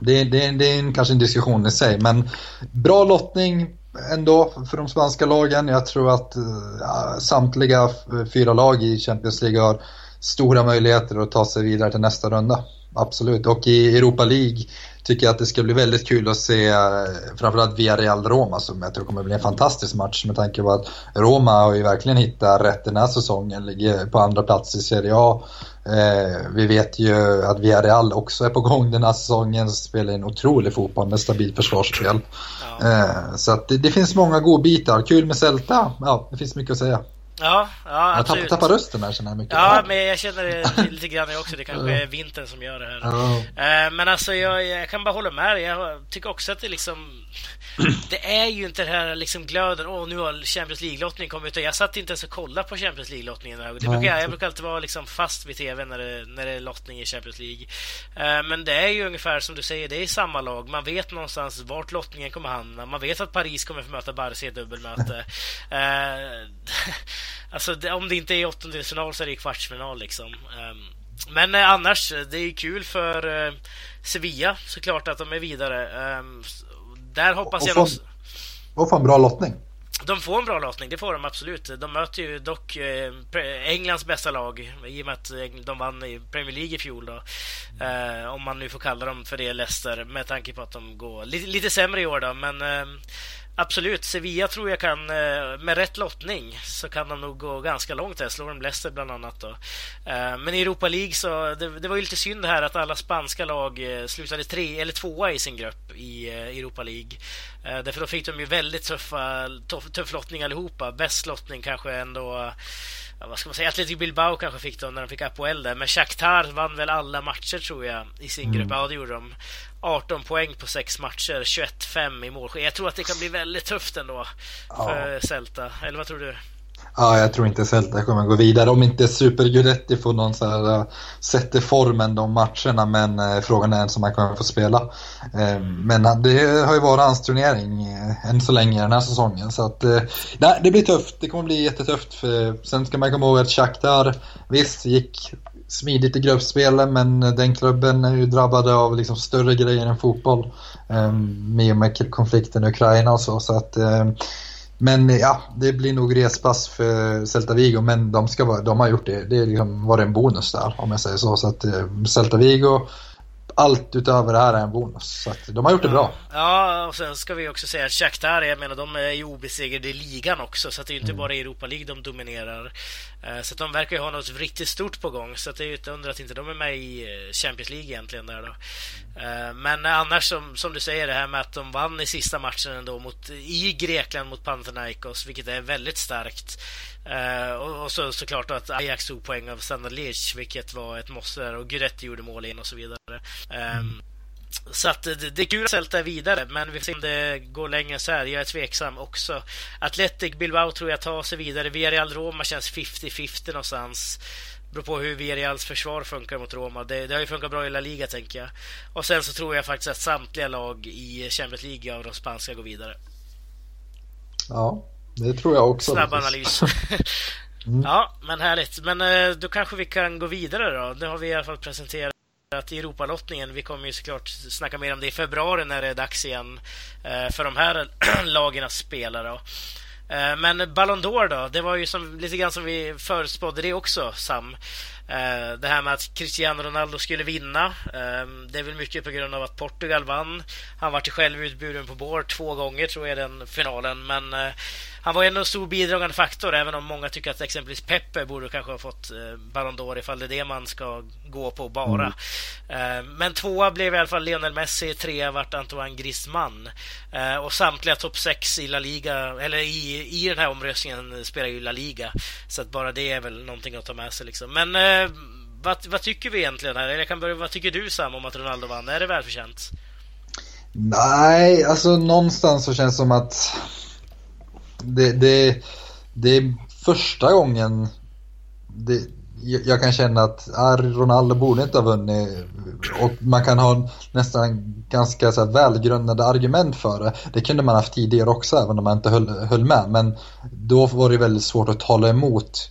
det, det, det är en, kanske en diskussion i sig, men bra lottning ändå för de spanska lagen. Jag tror att eh, ja, samtliga fyra lag i Champions League har stora möjligheter att ta sig vidare till nästa runda. Absolut, och i Europa League tycker att det ska bli väldigt kul att se framförallt Villarreal-Roma som jag tror kommer bli en fantastisk match med tanke på att Roma har ju verkligen hittat rätt den här säsongen, ligger på andra plats i Serie A. Eh, vi vet ju att Villarreal också är på gång den här säsongen, spelar en otrolig fotboll med stabilt försvarsspel. Ja. Eh, så att det, det, finns många godbitar, kul med Celta, ja det finns mycket att säga.
Ja, ja
absolut. Jag tappar rösten här känner jag mycket.
Ja, men jag känner det lite grann också. Det kanske är vintern som gör det här. Eh, men alltså, jag, jag, kan bara hålla med. Jag tycker också att det liksom... Det är ju inte det här liksom glöden, åh nu har Champions League-lottning kommit. Utan jag satt inte ens och kollade på Champions League-lottningen. Det brukar, jag, jag brukar alltid vara liksom fast vid TV när det, när det är lottning i Champions League. Eh, men det är ju ungefär som du säger, det är samma lag. Man vet någonstans vart lottningen kommer hamna. Man vet att Paris kommer få möta Barca i dubbelmöte. Eh, Alltså om det inte är åttondelsfinal så är det kvartsfinal liksom. Um, men eh, annars, det är kul för Sevilla såklart att de är vidare. Där hoppas och, jag...
Och få en bra lottning.
De får en bra lottning, det får de absolut. De möter ju dock eh, Englands bästa lag i och med att de vann i Premier League i fjol. Då. Eh, om man nu får kalla dem för det, Leicester, med tanke på att de går lite, lite sämre i år. Då. Men eh, Absolut, Sevilla tror jag kan, eh, med rätt lottning, så kan de nog gå ganska långt här. Slår de Leicester bland annat då. Eh, men i Europa League så, det, det var ju lite synd det här att alla spanska lag eh, slutade tre eller tvåa i sin grupp i Europa League. Därför då fick de ju väldigt tuffa, tuff, tuff lottning allihopa. Bäst lottning kanske ändå vad ska man säga, Athletic Bilbao kanske fick dem när de fick Apoel där. Men Shakhtar vann väl alla matcher tror jag i sin mm. grupp. Ja, det gjorde de. 18 poäng på sex matcher, 21-5 i mål. Jag tror att det kan bli väldigt tufft ändå för ja. Celta. Eller vad tror du?
Ja, jag tror inte Celta kommer gå vidare om inte Super Guidetti får någon så här, eh, uh, sätter formen de matcherna men uh, frågan är ens om han kommer få spela. Uh, men det har ju varit hans turnering än så länge den här säsongen så att nej, det blir tufft. Det kommer bli jättetufft. För, sen ska man komma ihåg att Shakhtar visst gick smidigt i gruppspelen men den klubben är ju drabbade av liksom större grejer än fotboll. Med och med konflikten i Ukraina och så. så att, men ja, det blir nog respass för Celta Vigo, men de, ska de har gjort det. Det har liksom varit en bonus där, om jag säger så. Så att eh, Celta Vigo allt utöver det här är en bonus. Så de har gjort det bra.
Ja, och sen ska vi också säga att Shakhtar, jag menar, de är ju obesegrade i ligan också. Så det är inte mm. bara Europa League de dominerar. Eh, så de verkar ju ha något riktigt stort på gång. Så det är ju inte undra att inte de är med i eh, Champions League egentligen där då. Eh, men annars som, som du säger det här med att de vann i sista matchen ändå mot, i Grekland mot Panathinaikos, vilket är väldigt starkt. Uh, och, och så såklart att Ajax tog poäng av Standard Liège, vilket var ett måste. Och Guidetti gjorde mål in och så vidare. Um, så att det, det är kul att Celta är vidare, men vi får se om det går längre så här. Jag är tveksam också. Athletic Bilbao tror jag tar sig vidare. Villarreal Roma känns 50-50 någonstans. Beror på hur Villarreals försvar funkar mot Roma. Det, det har ju funkat bra i La Liga, tänker jag. Och sen så tror jag faktiskt att samtliga lag i Champions League av de spanska går vidare.
Ja, det tror jag också.
Snabb analys. mm. Ja, men härligt. Men eh, då kanske vi kan gå vidare då. Nu har vi i alla fall presenterat Europalottningen. Vi kommer ju såklart snacka mer om det i februari när det är dags igen eh, för de här lagen att spela. Då. Eh, men Ballon d'Or då, det var ju som, lite grann som vi förutspådde det också, Sam. Eh, det här med att Cristiano Ronaldo skulle vinna. Det är väl mycket på grund av att Portugal vann. Han var själv utbjuden på bår två gånger tror jag den finalen. Men han var ändå en stor bidragande faktor, även om många tycker att exempelvis Pepe borde kanske ha fått eh, Ballon d'Or ifall det är det man ska gå på bara. Mm. Eh, men tvåa blev i alla fall Lionel Messi, trea vart Antoine Griezmann. Eh, och samtliga topp sex i La Liga, eller i, i den här omröstningen spelar ju La Liga. Så att bara det är väl någonting att ta med sig liksom. Men eh, Eh, vad, vad, tycker vi egentligen här? Eller kan börja, vad tycker du Sam om att Ronaldo vann? Är det välförtjänt?
Nej, alltså någonstans så känns det som att det, det, det är första gången det, jag kan känna att ah, Ronaldo borde inte ha vunnit och man kan ha nästan ganska så här, välgrundade argument för det. Det kunde man haft tidigare också även om man inte höll, höll med men då var det väldigt svårt att tala emot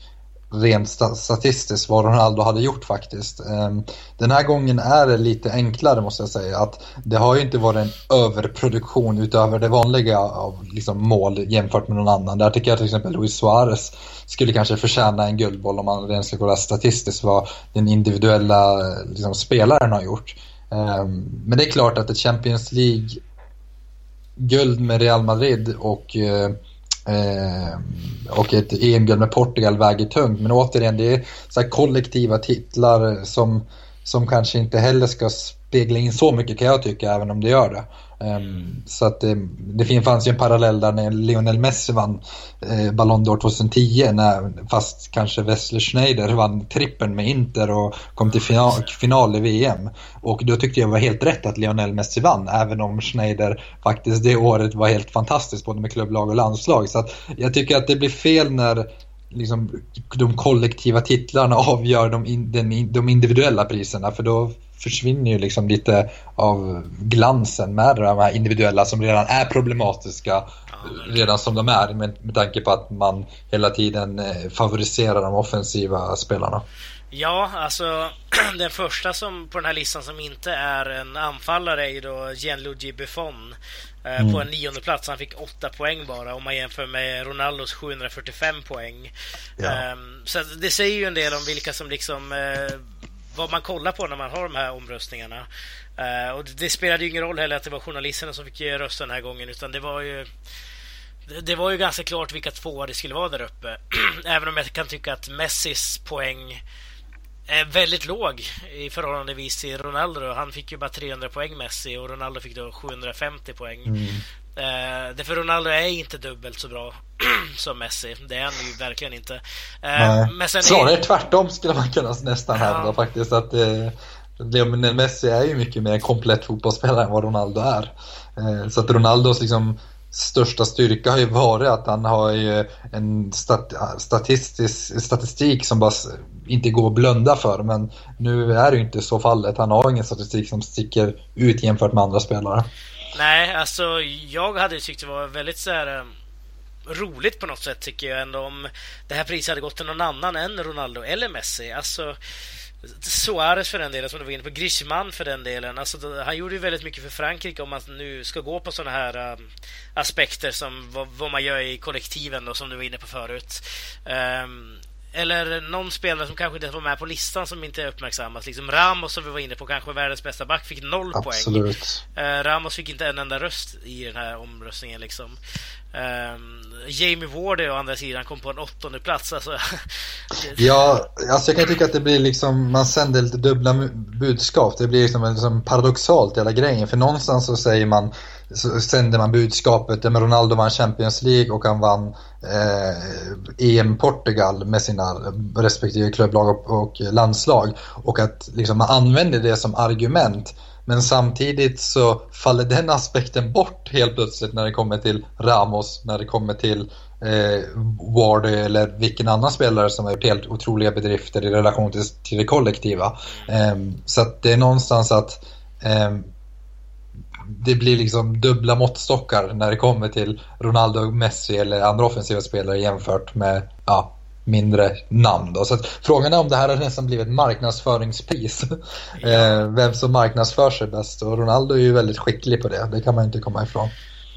rent statistiskt vad Ronaldo hade gjort faktiskt. Ehm, den här gången är det lite enklare måste jag säga. Att det har ju inte varit en överproduktion utöver det vanliga av liksom mål jämfört med någon annan. Där tycker jag till exempel Luis Suarez skulle kanske förtjäna en guldboll om man rent ska kolla statistiskt vad den individuella liksom, spelaren har gjort. Ehm, men det är klart att ett Champions League guld med Real Madrid och eh, Eh, och ett EM-guld med Portugal väger tungt. Men återigen, det är så kollektiva titlar som, som kanske inte heller ska spegla in så mycket kan jag tycka, även om det gör det. Ehm, så att det, det fanns ju en parallell där när Lionel Messi vann eh, Ballon d'Or 2010, när, fast kanske Wessler-Schneider vann trippen med Inter och kom till final, final i VM. Och då tyckte jag det var helt rätt att Lionel Messi vann, även om Schneider faktiskt det året var helt fantastiskt både med klubblag och landslag. Så att jag tycker att det blir fel när liksom, de kollektiva titlarna avgör de, in, den, de individuella priserna för då försvinner ju liksom lite av glansen med de här individuella som redan är problematiska redan som de är med, med tanke på att man hela tiden eh, favoriserar de offensiva spelarna.
Ja, alltså den första som på den här listan som inte är en anfallare är ju då Gianluigi Buffon eh, mm. på en nionde plats. Han fick åtta poäng bara om man jämför med Ronaldos 745 poäng. Ja. Um, så det säger ju en del om vilka som liksom uh, vad man kollar på när man har de här omröstningarna. Eh, och det, det spelade ju ingen roll heller att det var journalisterna som fick rösta den här gången utan det var ju det var ju ganska klart vilka två det skulle vara där uppe. Även om jag kan tycka att Messis poäng är väldigt låg i förhållandevis till Ronaldo. Han fick ju bara 300 poäng Messi och Ronaldo fick då 750 poäng. Mm. Uh, för Ronaldo är inte dubbelt så bra som Messi. Det är han ju verkligen inte.
Men sen Snarare är... tvärtom skulle man kunna nästan ja. hävda faktiskt. Att Lionel Messi är ju mycket mer komplett fotbollsspelare än vad Ronaldo är. Uh, så att Ronaldos liksom största styrka har ju varit att han har ju en stat statistisk, statistik som bara inte går att blunda för. Men nu är det ju inte så fallet. Han har ingen statistik som sticker ut jämfört med andra spelare.
Nej, alltså jag hade tyckt det var väldigt så här, ehm, roligt på något sätt tycker jag ändå om det här priset hade gått till någon annan än Ronaldo eller Messi. Alltså Suarez för den delen, som du var inne på. Griezmann för den delen. Alltså, han gjorde ju väldigt mycket för Frankrike om man nu ska gå på sådana här um, aspekter som vad, vad, man gör i kollektiven då, som du var inne på förut. Um, eller någon spelare som kanske inte var med på listan som inte uppmärksammas. Liksom Ramos som vi var inne på, kanske världens bästa back, fick noll
Absolut.
poäng. Uh, Ramos fick inte en enda röst i den här omröstningen. Liksom. Jamie Warder å andra sidan kom på en åttonde plats. Alltså.
ja, alltså jag kan tycka att det blir liksom, man sänder lite dubbla budskap. Det blir liksom, liksom paradoxalt hela grejen. För någonstans så säger man så sänder man budskapet, men Ronaldo vann Champions League och han vann eh, EM Portugal med sina respektive klubblag och, och landslag. Och att liksom, man använder det som argument. Men samtidigt så faller den aspekten bort helt plötsligt när det kommer till Ramos, när det kommer till eh, Wardy eller vilken annan spelare som har gjort helt otroliga bedrifter i relation till, till det kollektiva. Eh, så att det är någonstans att eh, det blir liksom dubbla måttstockar när det kommer till Ronaldo, Messi eller andra offensiva spelare jämfört med ja, mindre namn. Då. Så att, frågan är om det här har nästan blivit marknadsföringspris. Ja. Eh, vem som marknadsför sig bäst och Ronaldo är ju väldigt skicklig på det, det kan man inte komma ifrån.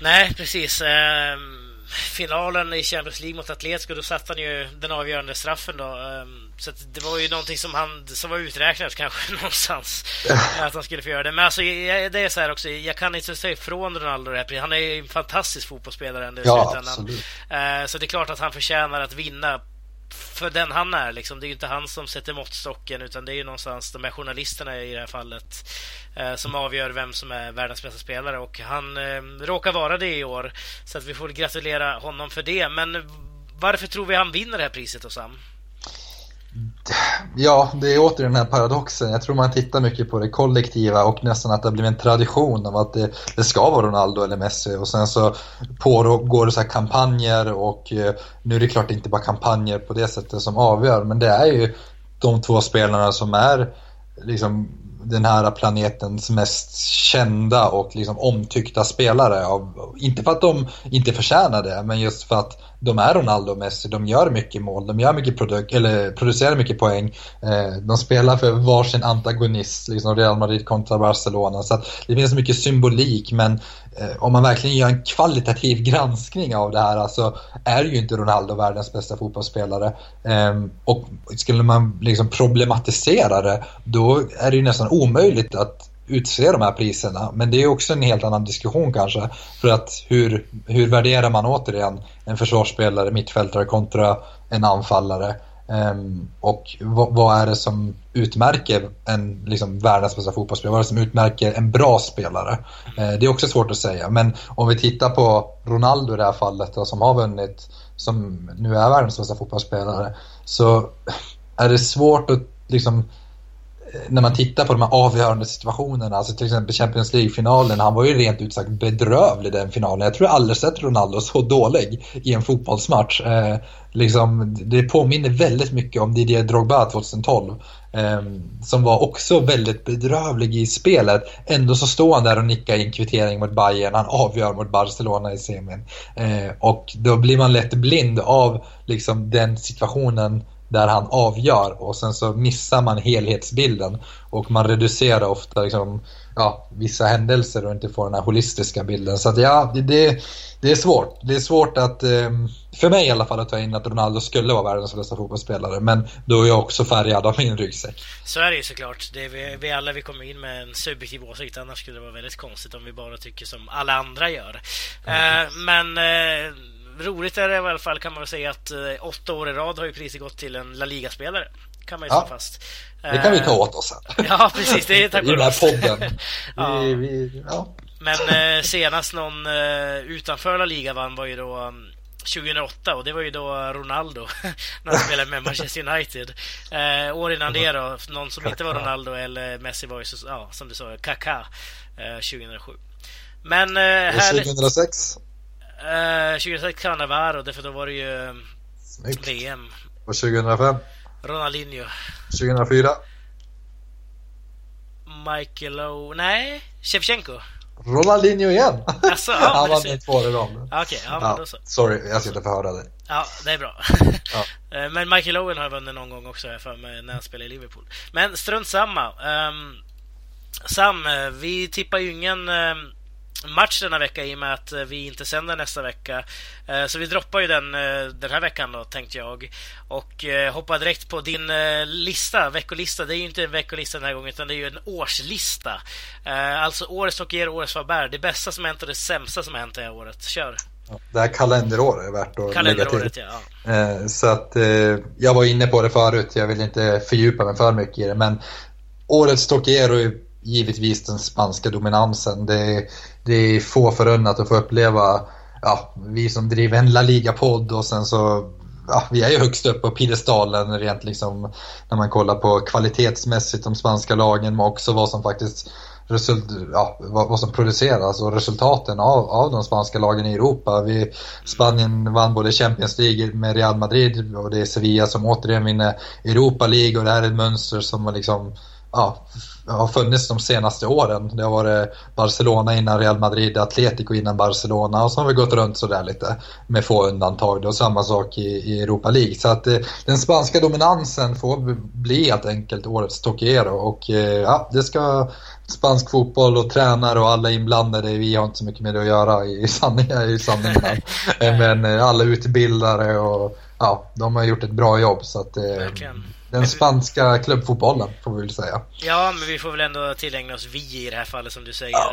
Nej, precis. Ehm, finalen i Champions League mot Atletico, då satte han ju den avgörande straffen då. Ehm, så det var ju någonting som han som var uträknat kanske någonstans. att han skulle få göra det. Men alltså det är så här också, jag kan inte säga ifrån Ronaldo det här Han är ju en fantastisk fotbollsspelare ändå
ja, absolut.
Ehm, så det är klart att han förtjänar att vinna för den han är. Liksom. Det är ju inte han som sätter måttstocken utan det är ju någonstans de här journalisterna i det här fallet eh, som avgör vem som är världens bästa spelare och han eh, råkar vara det i år. Så att vi får gratulera honom för det. Men varför tror vi han vinner det här priset då, Sam?
Ja, det är återigen den här paradoxen. Jag tror man tittar mycket på det kollektiva och nästan att det har blivit en tradition av att det, det ska vara Ronaldo eller Messi och sen så pågår det så här kampanjer och eh, nu är det klart inte bara kampanjer på det sättet som avgör men det är ju de två spelarna som är liksom den här planetens mest kända och liksom omtyckta spelare. Av, inte för att de inte förtjänar det, men just för att de är Ronaldo och Messi. De gör mycket mål, de gör mycket produk eller producerar mycket poäng. Eh, de spelar för varsin antagonist, liksom Real Madrid kontra Barcelona. Så det finns mycket symbolik, men eh, om man verkligen gör en kvalitativ granskning av det här, alltså är ju inte Ronaldo världens bästa fotbollsspelare. Ehm, och skulle man liksom problematisera det, då är det ju nästan omöjligt att utse de här priserna. Men det är också en helt annan diskussion kanske. För att hur, hur värderar man återigen en försvarsspelare, mittfältare kontra en anfallare? Um, och vad, vad, är det som utmärker en liksom, världens bästa fotbollsspelare? Vad är det som utmärker en bra spelare? Uh, det är också svårt att säga. Men om vi tittar på Ronaldo i det här fallet då, som har vunnit, som nu är världens bästa fotbollsspelare, så är det svårt att liksom när man tittar på de här avgörande situationerna, alltså till exempel Champions League-finalen, han var ju rent ut sagt bedrövlig den finalen. Jag tror jag aldrig sett Ronaldo så dålig i en fotbollsmatch. Eh, liksom, det påminner väldigt mycket om Didier Drogba 2012. Eh, som var också väldigt bedrövlig i spelet. Ändå så står han där och nickar i en kvittering mot Bayern. Han avgör mot Barcelona i semin. Eh, och då blir man lätt blind av liksom, den situationen där han avgör och sen så missar man helhetsbilden och man reducerar ofta liksom, ja, vissa händelser och inte får den här holistiska bilden. Så att ja, det, det är svårt. Det är svårt att, ehm, för mig i alla fall, att ta in att Ronaldo skulle vara världens bästa fotbollsspelare. Men då är jag också färgad av min ryggsäck.
Så är det ju såklart. Det är vi, vi alla vi kommer in med en subjektiv åsikt. Annars skulle det vara väldigt konstigt om vi bara tycker som alla andra gör. Mm. Uh, men uh, roligt är det i alla fall kan man säga att eh, åtta år i rad har ju priset gått till en La Liga-spelare. Kan man ju ja. slå fast.
Det kan vi ta åt oss
sen. Ja, precis. Det är tack
I den här podden.
ja.
Vi, vi, ja.
Men eh, senast någon eh, utanför La Liga vann var ju då um, 2008 och det var ju då Ronaldo när han spelade med Manchester United. Eh, år innan det då, någon som inte var Ronaldo eller Messi var ju, så, ja, som du sa, Kaká eh, 2007. Men eh,
härligt. 2006?
Uh, 2006 Cannavaro, därför då var det ju
Snyggt.
VM.
Och 2005?
Ronaldinho.
2004?
Michael O... Nej, Shevchenko.
Ronaldinho igen!
Alltså, ja,
han vann
det
två i rad.
Okej, ja, ja, då så.
Sorry, jag ska inte förhöra dig.
Ja, det är bra.
Ja.
Eh, men Michael Owen har vunnit någon gång också för mig när han spelade i Liverpool. Men strunt samma. Um, Sam, eh, vi tippar ju ingen um, match denna vecka i och med att vi inte sänder nästa vecka. Eh, så vi droppar ju den den här veckan då, tänkte jag. Och hoppar direkt på din lista, veckolista. Det är ju inte en veckolista den här gången, utan det är ju en årslista. Alltså årets och er årets vad Det bästa som hänt och det sämsta som hänt det här året. Kör!
Det här kalenderåret är värt att lägga till.
Ja.
Så att jag var inne på det förut, jag vill inte fördjupa mig för mycket i det, men årets Tokiero givetvis den spanska dominansen. Det, det är få förunnat att få uppleva, ja, vi som driver en La Liga-podd och sen så ja, vi är ju högst upp på piedestalen rent liksom när man kollar på kvalitetsmässigt de spanska lagen men också vad som faktiskt result, ja, vad, vad, som produceras och resultaten av, av de spanska lagen i Europa. Vi, Spanien vann både Champions League med Real Madrid och det är Sevilla som återigen vinner Europa League och det här är ett mönster som liksom ja, har funnits de senaste åren. Det har varit Barcelona innan Real Madrid, Atletico innan Barcelona och så har vi gått runt sådär lite med få undantag. Och samma sak i, i Europa League. Så att eh, den spanska dominansen får bli helt enkelt årets Tokiero och eh, ja, det ska spansk fotboll och tränare och alla inblandade, vi har inte så mycket med det att göra i sanningen. I sanningen. Men eh, alla utbildare och ja, de har gjort ett bra jobb. Så att,
Verkligen.
Den spanska klubbfotbollen får vi väl säga.
Ja, men vi får väl ändå tillägna oss vi i det här fallet som du säger. Ja.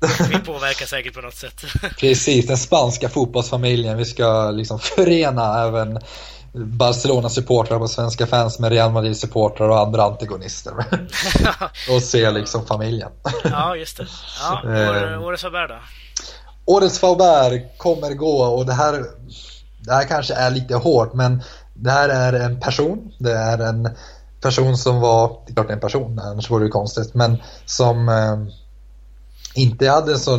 vi påverkar säkert på något sätt.
Precis, den spanska fotbollsfamiljen. Vi ska liksom förena även Barcelona-supportrar på svenska fans med Real Madrid-supportrar och andra antagonister. och se liksom familjen.
ja, just det. Ja, år, årets Faubert då?
Årets Faubert kommer gå och det här, det här kanske är lite hårt men det här är en person. Det är en person som var, det är klart en person, annars vore det konstigt, men som eh, inte hade så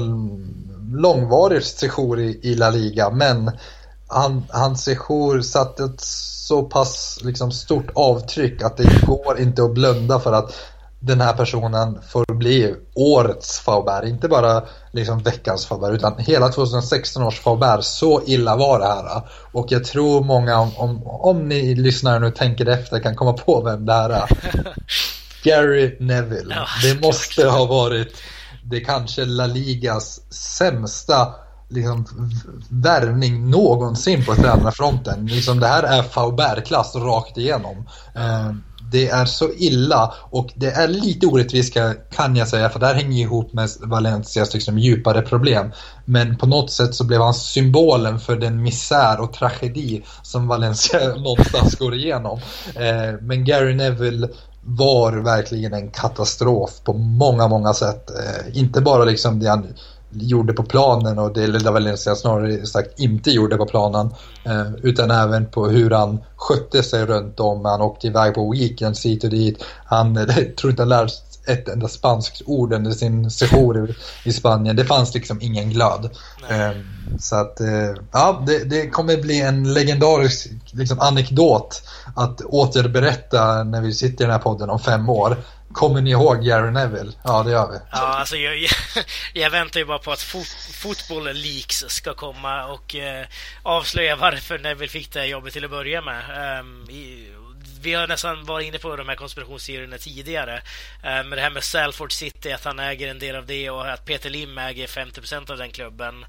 långvarig sejour i, i La Liga, men han, hans sejour satte ett så pass liksom, stort avtryck att det går inte att blunda för att den här personen får bli årets Faubert. Inte bara liksom veckans Faubert utan hela 2016 års Faubert. Så illa var det här. Och jag tror många, om, om, om ni lyssnar nu tänker efter, kan komma på vem det här är. Gary Neville. Det måste ha varit det kanske La Ligas sämsta liksom, värvning någonsin på tränarfronten. Liksom, det här är Faubert-klass rakt igenom. Eh, det är så illa och det är lite orättvist kan jag säga för det här hänger ihop med Valencias liksom djupare problem. Men på något sätt så blev han symbolen för den misär och tragedi som Valencia någonstans går igenom. Eh, men Gary Neville var verkligen en katastrof på många, många sätt. Eh, inte bara liksom det han gjorde på planen och det lilla Valencia snarare sagt inte gjorde på planen. Eh, utan även på hur han skötte sig runt om. Han åkte iväg på weekends hit och dit. Han tror inte han lärde ett enda spanskt ord under sin sejour i Spanien. Det fanns liksom ingen glöd. Eh, så att eh, ja, det, det, kommer bli en legendarisk liksom, anekdot att återberätta när vi sitter i den här podden om fem år. Kommer ni ihåg Gary Neville? Ja, det gör vi.
Ja, alltså jag, jag, jag väntar ju bara på att fot, Football Leaks ska komma och eh, avslöja varför Neville fick det här jobbet till att börja med. Um, i, vi har nästan varit inne på de här konspirationsteorierna tidigare. Ehm, men med det här med Salford City, att han äger en del av det och att Peter Lim äger 50% av den klubben.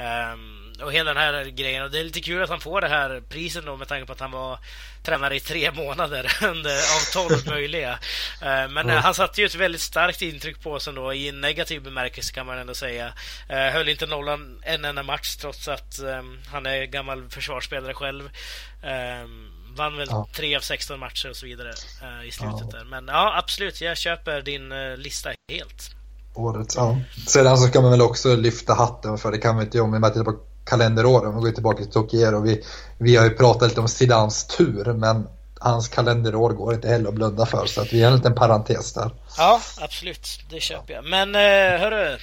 Um, och hela den här grejen. Och det är lite kul att han får det här priset då med tanke på att han var tränare i tre månader under, av tolv möjliga. Men mm. han satte ju ett väldigt starkt intryck på oss ändå i en negativ bemärkelse kan man ändå säga. Höll inte nollan en enda match trots att han är gammal försvarsspelare själv. Vann väl ja. tre av 16 matcher och så vidare uh, i slutet ja. där. Men ja, absolut, jag köper din uh, lista helt.
Året, ja. Sedan så kan man väl också lyfta hatten för det kan vi inte göra om vi tittar på kalenderåren. Om vi går tillbaka till Tokiero. Vi, vi har ju pratat lite om Zidans tur men hans kalenderår går inte heller att blunda för så att vi har en liten parentes där.
Ja, absolut. Det köper jag. Men eh, hörru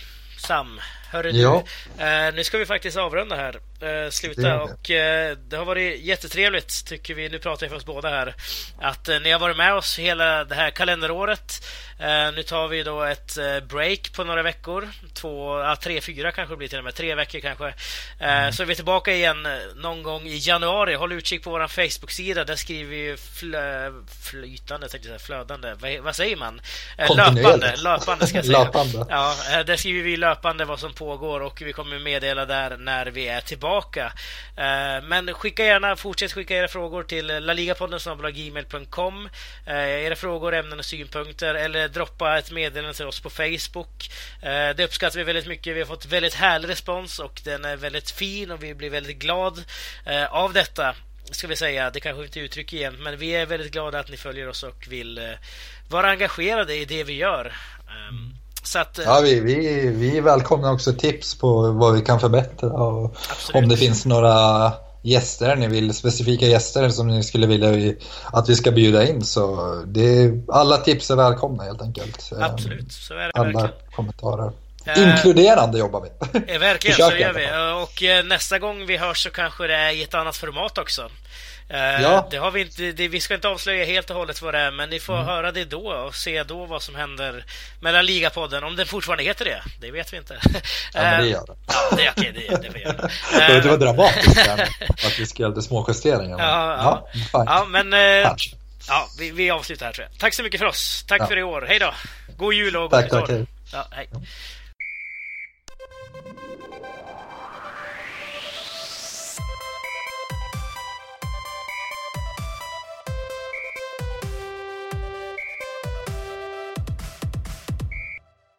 Sam, hörru ja. du. Eh, nu ska vi faktiskt avrunda här. Eh, sluta det och eh, det har varit jättetrevligt tycker vi. Nu pratar jag för oss båda här. Att eh, ni har varit med oss hela det här kalenderåret. Uh, nu tar vi då ett uh, break på några veckor. Två, uh, tre, fyra kanske det blir till och med. Tre veckor kanske. Mm. Så är vi tillbaka igen någon gång i januari. Håll utkik på vår Facebook-sida. Där skriver vi flö, flytande, tänkte jag flödande. Vad, vad säger man? löpande. Löpande ska jag säga. löpande. Ja, där skriver vi löpande vad som pågår och vi kommer meddela där när vi är tillbaka. Eh, men skicka gärna, fortsätt skicka era frågor till laligapodden gmail.com. Eh, era frågor, ämnen och synpunkter eller droppa ett meddelande till oss på Facebook. Eh, det uppskattar vi väldigt mycket. Vi har fått väldigt härlig respons och den är väldigt fin och vi blir väldigt glad av detta. ska vi säga, det kanske inte uttrycker igen, men vi är väldigt glada att ni följer oss och vill vara engagerade i det vi gör. Mm att,
ja, vi, vi, vi välkomnar också tips på vad vi kan förbättra och Absolut. om det finns några gäster ni vill, specifika gäster som ni skulle vilja att vi ska bjuda in så det, alla tips är välkomna helt enkelt.
Absolut, så är det
alla verkligen. kommentarer. Inkluderande jobbar vi.
Eh, verkligen, så gör vi. Och eh, nästa gång vi hörs så kanske det är i ett annat format också. Eh, ja. Det har vi, inte, det, vi ska inte avslöja helt och hållet vad det är, men ni får mm. höra det då och se då vad som händer med den ligapodden. Om den fortfarande heter det, det vet vi inte.
Ja, men det gör den.
Ja, det okej, det, det
göra. det var dramatiskt att vi ska göra små justeringar.
Ja, ja. ja men ja, vi, vi avslutar här tror jag. Tack så mycket för oss. Tack ja. för i år. Hej då! God jul och god
tack, tack, hej.
Ja, hej.